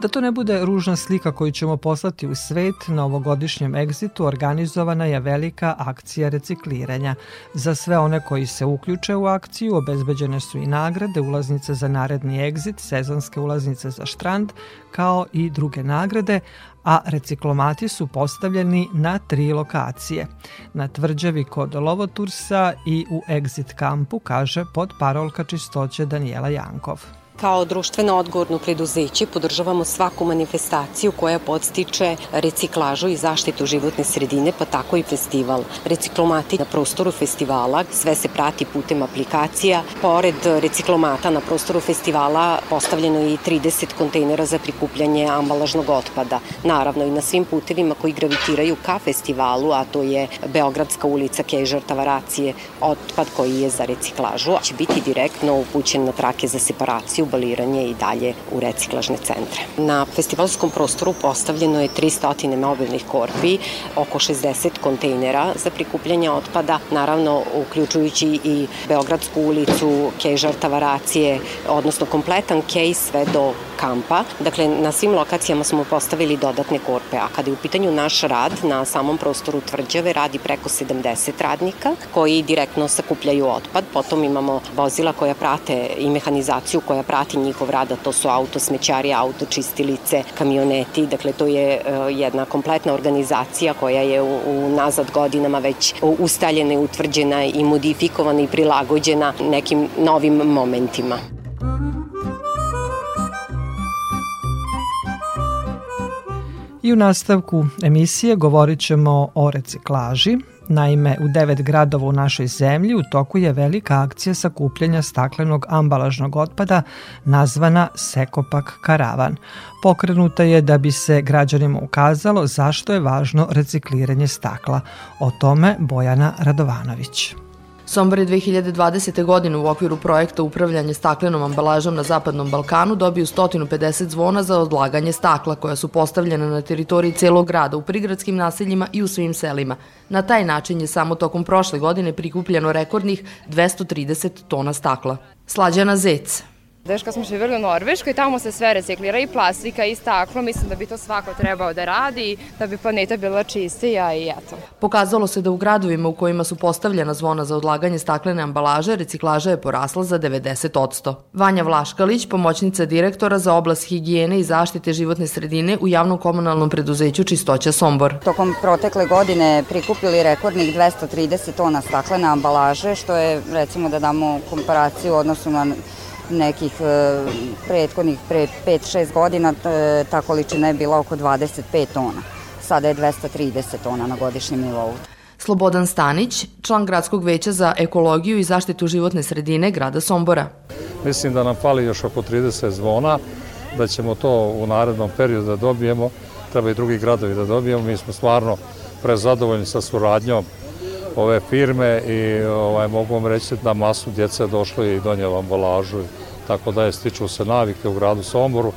Da to ne bude ružna slika koju ćemo poslati u svet, na ovogodišnjem egzitu organizovana je velika akcija recikliranja. Za sve one koji se uključe u akciju obezbeđene su i nagrade, ulaznice za naredni egzit, sezonske ulaznice za štrand, kao i druge nagrade, a reciklomati su postavljeni na tri lokacije. Na tvrđavi kod Lovotursa i u Exit kampu, kaže pod parolka čistoće Danijela Jankov. Kao društveno odgovorno preduzeće podržavamo svaku manifestaciju koja podstiče reciklažu i zaštitu životne sredine, pa tako i festival. Reciklomati na prostoru festivala, sve se prati putem aplikacija. Pored reciklomata na prostoru festivala postavljeno je i 30 kontejnera za prikupljanje ambalažnog otpada. Naravno i na svim putevima koji gravitiraju ka festivalu, a to je Beogradska ulica Kejžar Tavaracije, otpad koji je za reciklažu, će biti direktno upućen na trake za separaciju baliranje i dalje u reciklažne centre. Na festivalskom prostoru postavljeno je 300 mobilnih korpi, oko 60 kontejnera za prikupljanje otpada, naravno uključujući i Beogradsku ulicu, kej žrtavaracije, odnosno kompletan kej sve do kampa. Dakle, na svim lokacijama smo postavili dodatne korpe, a kada je u pitanju naš rad na samom prostoru tvrđave radi preko 70 radnika koji direktno sakupljaju otpad. Potom imamo vozila koja prate i mehanizaciju koja prati njihov rad, a to su autosmećari, autočistilice, kamioneti. Dakle, to je e, jedna kompletna organizacija koja je u, u nazad godinama već ustaljena i utvrđena i modifikovana i prilagođena nekim novim momentima. I u nastavku emisije govorit ćemo o reciklaži. Naime, u devet gradova u našoj zemlji u toku je velika akcija sakupljanja staklenog ambalažnog otpada nazvana Sekopak Karavan. Pokrenuta je da bi se građanima ukazalo zašto je važno recikliranje stakla. O tome Bojana Radovanović. Sombor je 2020. godine u okviru projekta upravljanje staklenom ambalažom na Zapadnom Balkanu dobio 150 zvona za odlaganje stakla koja su postavljena na teritoriji celog grada u prigradskim naseljima i u svim selima. Na taj način je samo tokom prošle godine prikupljeno rekordnih 230 tona stakla. Slađana Zec, Znaš, kad smo živjeli u Norveškoj, tamo se sve reciklira i plastika i staklo, mislim da bi to svako trebao da radi, da bi planeta bila čistija i eto. Pokazalo se da u gradovima u kojima su postavljena zvona za odlaganje staklene ambalaže, reciklaža je porasla za 90%. Vanja Vlaškalić, pomoćnica direktora za oblast higijene i zaštite životne sredine u javnom komunalnom preduzeću Čistoća Sombor. Tokom protekle godine prikupili rekordnih 230 tona staklene ambalaže, što je, recimo da damo komparaciju u odnosu na nekih e, prethodnih pre 5-6 godina e, ta količina je bila oko 25 tona. Sada je 230 tona na godišnjem nivou. Slobodan Stanić, član gradskog veća za ekologiju i zaštitu životne sredine grada Sombora. Mislim da nam fali još oko 30 zvona, da ćemo to u narednom periodu da dobijemo, treba i drugi gradovi da dobijemo. Mi smo stvarno prezadovoljni sa suradnjom ove firme i ovaj, mogu vam reći da masu djece došlo i donijelo ambalažu, tako da je stiču se navike u gradu Somboru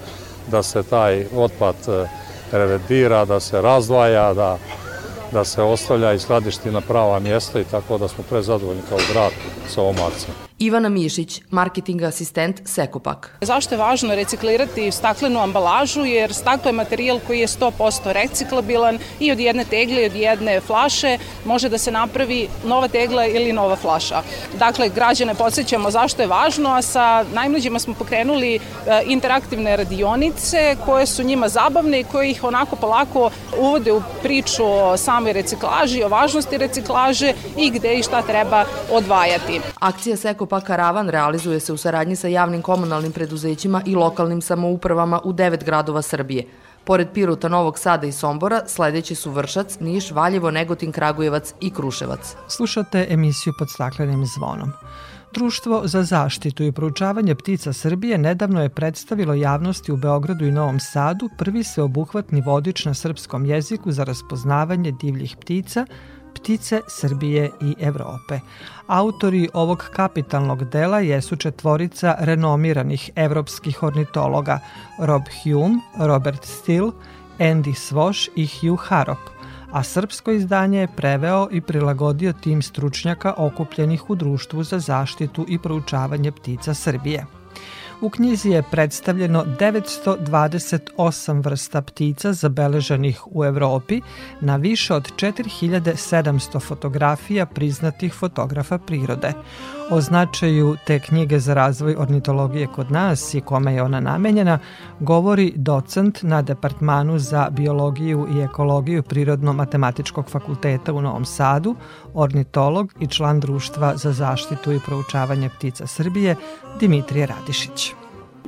da se taj otpad e, revedira, da se razdvaja, da, da se ostavlja i skladišti na prava mjesta i tako da smo prezadovoljni kao grad sa ovom akcijom. Ivana Mišić, marketing asistent Sekopak. Zašto je važno reciklirati staklenu ambalažu? Jer staklo je materijal koji je 100% reciklabilan i od jedne tegle i od jedne flaše može da se napravi nova tegla ili nova flaša. Dakle, građane podsjećamo zašto je važno, a sa najmlađima smo pokrenuli e, interaktivne radionice koje su njima zabavne i koje ih onako polako uvode u priču o samoj reciklaži, o važnosti reciklaže i gde i šta treba odvajati. Akcija Sekopak pa Karavan realizuje se u saradnji sa javnim komunalnim preduzećima i lokalnim samoupravama u devet gradova Srbije. Pored Piruta, Novog Sada i Sombora, sledeći su Vršac, Niš, Valjevo, Negotin, Kragujevac i Kruševac. Slušate emisiju pod staklenim zvonom. Društvo za zaštitu i proučavanje ptica Srbije nedavno je predstavilo javnosti u Beogradu i Novom Sadu prvi sveobuhvatni vodič na srpskom jeziku za raspoznavanje divljih ptica Ptice Srbije i Evrope. Autori ovog kapitalnog dela jesu četvorica renomiranih evropskih ornitologa Rob Hume, Robert Steele, Andy Svoš i Hugh Harrop, a srpsko izdanje je preveo i prilagodio tim stručnjaka okupljenih u Društvu za zaštitu i proučavanje ptica Srbije. U knjizi je predstavljeno 928 vrsta ptica zabeleženih u Evropi na više od 4700 fotografija priznatih fotografa prirode. O značaju te knjige za razvoj ornitologije kod nas i kome je ona namenjena govori docent na Departmanu za biologiju i ekologiju Prirodno-matematičkog fakulteta u Novom Sadu, ornitolog i član Društva za zaštitu i proučavanje ptica Srbije Dimitrije Radišić.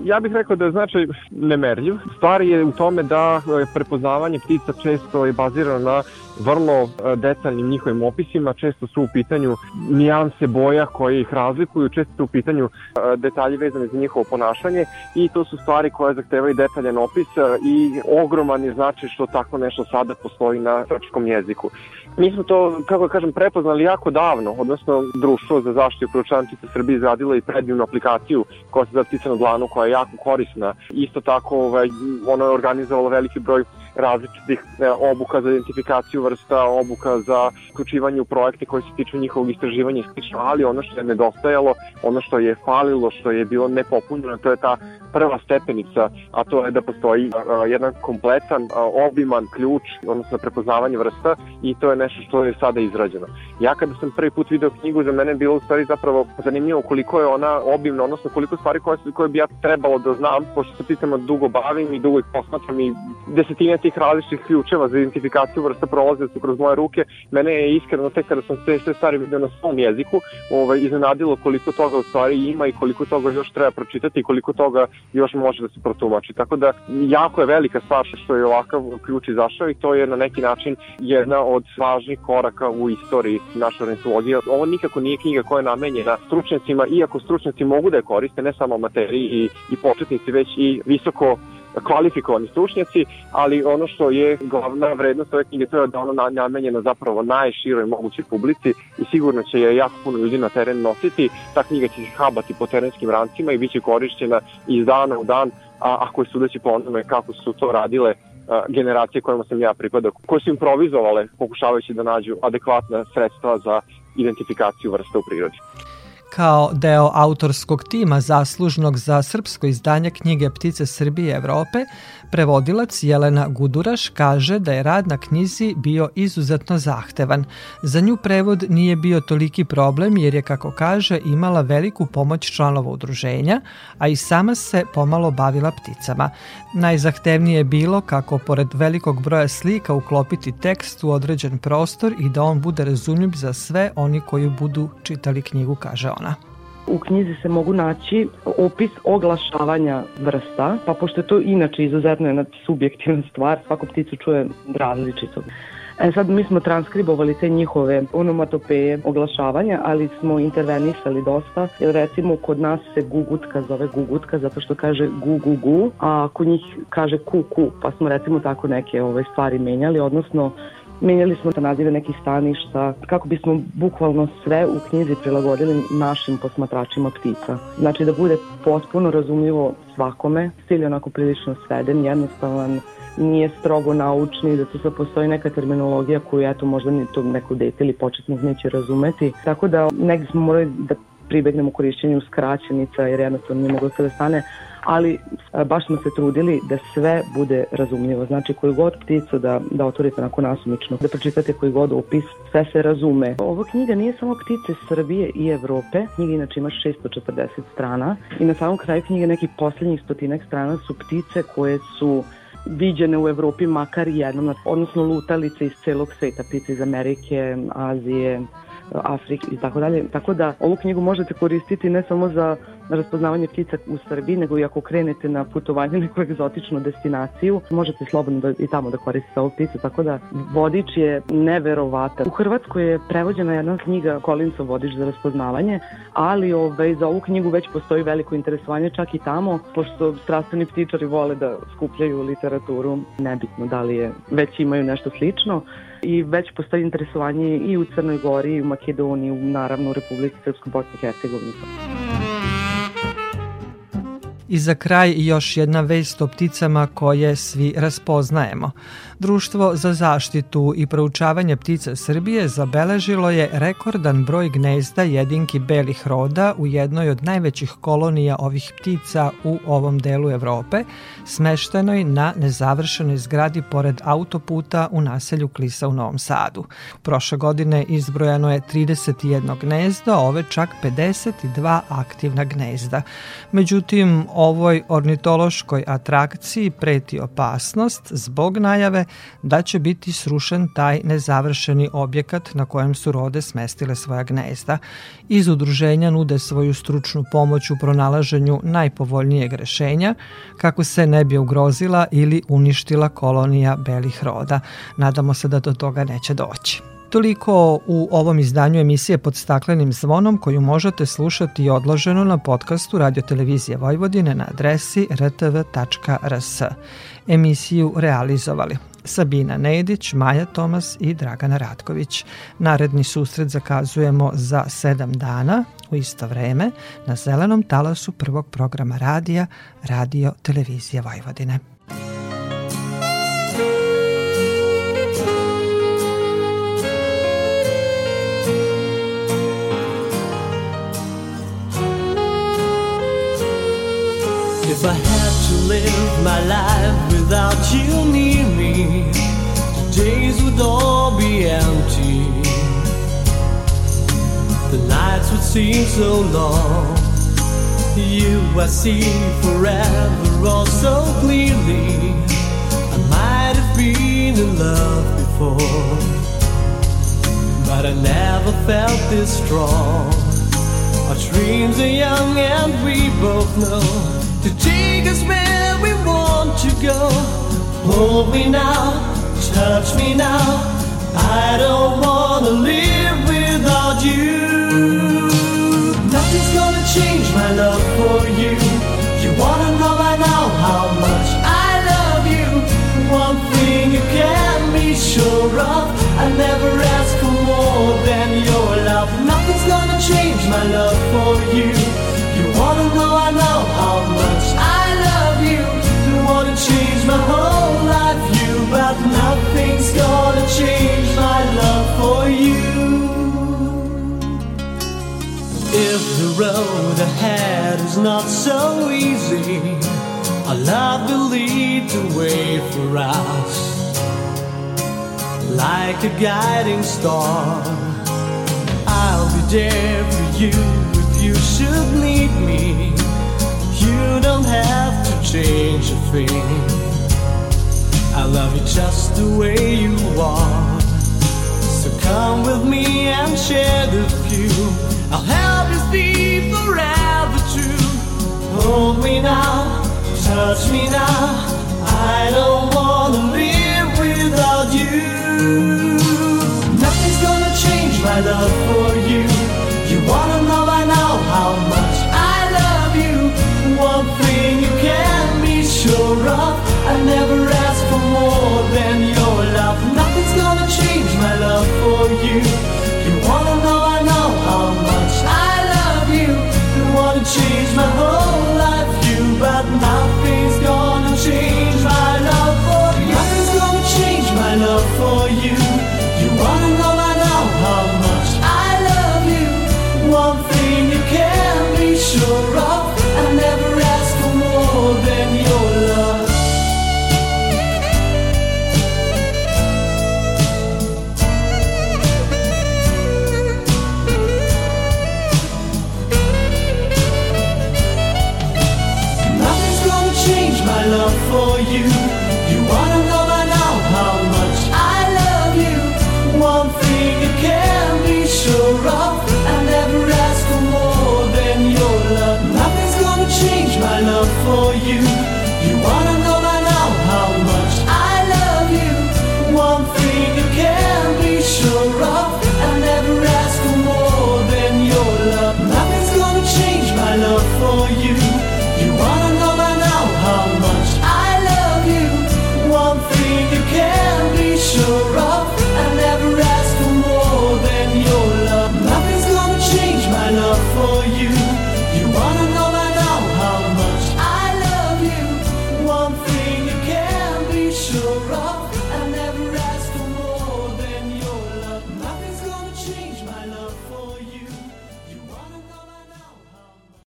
Ja bih rekao da je značaj nemerljiv. Stvar je u tome da e, prepoznavanje ptica često je bazirano na vrlo e, detaljnim njihovim opisima, često su u pitanju nijanse boja koje ih razlikuju, često su u pitanju e, detalji vezane za njihovo ponašanje i to su stvari koje zahtevaju detaljan opis i ogroman je značaj što tako nešto sada postoji na srpskom jeziku. Mi smo to, kako da kažem, prepoznali jako davno, odnosno Društvo za zaštitu proučavanja Srbije izradilo i predivnu aplikaciju koja se zove na dlanu, koja je jako korisna. Isto tako, ovaj, ono je organizovalo veliki broj različitih e, obuka za identifikaciju vrsta, obuka za uključivanje u projekte koji se tiču njihovog istraživanja i slično, ali ono što je nedostajalo, ono što je falilo, što je bilo nepopunjeno, to je ta prva stepenica, a to je da postoji a, jedan kompletan, a, obiman ključ, odnosno prepoznavanje vrsta i to je nešto što je sada izrađeno. Ja kada sam prvi put video knjigu, za mene je bilo u stvari zapravo zanimljivo koliko je ona obimna, odnosno koliko stvari koje, koje bi ja trebalo da znam, pošto se pitamo dugo bavim i dugo ih posmatram i desetine tih različitih ključeva za identifikaciju vrsta prolaze su kroz moje ruke. Mene je iskreno tek kada sam sve, sve stvari video na svom jeziku, ovaj, iznenadilo koliko toga u stvari ima i koliko toga još treba pročitati i koliko toga još može da se protumači. Tako da jako je velika stvar što je ovakav ključ izašao i to je na neki način jedna od važnih koraka u istoriji naše ornitologije. Ovo nikako nije knjiga koja je namenjena stručnjacima, iako stručnjaci mogu da je koriste, ne samo materiji i, i početnici, već i visoko kvalifikovani stručnjaci, ali ono što je glavna vrednost ove knjige to je da ona namenjena zapravo najširoj mogućoj publici i sigurno će je jako puno ljudi na teren nositi. Ta knjiga će se habati po terenskim rancima i bit će korišćena iz dana u dan, a ako je sudeći po onome kako su to radile generacije kojima sam ja pripadao, koje su improvizovale pokušavajući da nađu adekvatna sredstva za identifikaciju vrsta u prirodi. Kao deo autorskog tima zaslužnog za srpsko izdanje knjige Ptice Srbije i Evrope, prevodilac Jelena Guduraš kaže da je rad na knjizi bio izuzetno zahtevan. Za nju prevod nije bio toliki problem jer je, kako kaže, imala veliku pomoć članova udruženja, a i sama se pomalo bavila pticama. Najzahtevnije je bilo kako pored velikog broja slika uklopiti tekst u određen prostor i da on bude razumljiv za sve oni koji budu čitali knjigu, kaže ona. U knjizi se mogu naći opis oglašavanja vrsta, pa pošto je to inače izuzetno jedna subjektivna stvar, svaku pticu čuje različito. E sad mi smo transkribovali te njihove onomatopeje oglašavanja, ali smo intervenisali dosta, jer recimo kod nas se gugutka zove gugutka zato što kaže gu gu gu, a kod njih kaže ku ku, pa smo recimo tako neke ove stvari menjali, odnosno Menjali smo nazive nekih staništa kako bismo bukvalno sve u knjizi prilagodili našim posmatračima ptica. Znači da bude potpuno razumljivo svakome, stil je onako prilično sveden, jednostavan, nije strogo naučni, da sad postoji neka terminologija koju eto možda ni to neko dete ili početnik neće razumeti. Tako da negde smo morali da pribegnemo korišćenju skraćenica jer jednostavno nije moglo sve da stane, ali baš smo se trudili da sve bude razumljivo. Znači koju god pticu da, da otvorite onako nasumično, da pročitate koji god opis, sve se razume. Ova knjiga nije samo ptice Srbije i Evrope, knjiga inače ima 640 strana i na samom kraju knjige nekih poslednjih stotinak strana su ptice koje su viđene u Evropi makar jednom, odnosno lutalice iz celog sveta, ptice iz Amerike, Azije, Afrike i tako dalje. Tako da ovu knjigu možete koristiti ne samo za raspoznavanje ptica u Srbiji, nego i ako krenete na putovanje neku egzotičnu destinaciju, možete slobodno da, i tamo da koristite ovu pticu, tako da vodič je neverovatan. U Hrvatskoj je prevođena jedna knjiga Kolincov vodič za raspoznavanje, ali ovaj, za ovu knjigu već postoji veliko interesovanje čak i tamo, pošto strastveni ptičari vole da skupljaju literaturu, nebitno da li je, već imaju nešto slično i već postoji interesovanje i u Crnoj Gori, i u Makedoniji, u, naravno u Republici Srpskoj Bosni i Hercegovini. I za kraj još jedna vest o pticama koje svi raspoznajemo. Društvo za zaštitu i proučavanje ptica Srbije zabeležilo je rekordan broj gnezda jedinki belih roda u jednoj od najvećih kolonija ovih ptica u ovom delu Evrope, smeštenoj na nezavršenoj zgradi pored autoputa u naselju Klisa u Novom Sadu. Prošle godine izbrojano je 31 gnezda, ove čak 52 aktivna gnezda. Međutim, ovoj ornitološkoj atrakciji preti opasnost zbog najave da će biti srušen taj nezavršeni objekat na kojem su rode smestile svoja gnezda. Iz udruženja nude svoju stručnu pomoć u pronalaženju najpovoljnijeg rešenja kako se ne bi ugrozila ili uništila kolonija belih roda. Nadamo se da do toga neće doći. Toliko u ovom izdanju emisije pod staklenim zvonom koju možete slušati odloženo na podcastu Radio Televizije Vojvodine na adresi rtv.rs. Emisiju realizovali Sabina Nedić, Maja Tomas i Dragana Ratković. Naredni susret zakazujemo za sedam dana u isto vreme na zelenom talasu prvog programa radija Radio Televizije Vojvodine. If I had to live my life without you The nights would seem so long. You I see forever, all so clearly. I might have been in love before, but I never felt this strong. Our dreams are young and we both know to take us where we want to go. Hold me now, touch me now. I don't wanna live without you. My whole life, you, but nothing's gonna change my love for you. If the road ahead is not so easy, our love will lead the way for us. Like a guiding star, I'll be there for you if you should need me. You don't have to change a thing. I love you just the way you are. So come with me and share the view. I'll help you see forever true. Hold me now, touch me now. I don't wanna live without you. Nothing's gonna change my love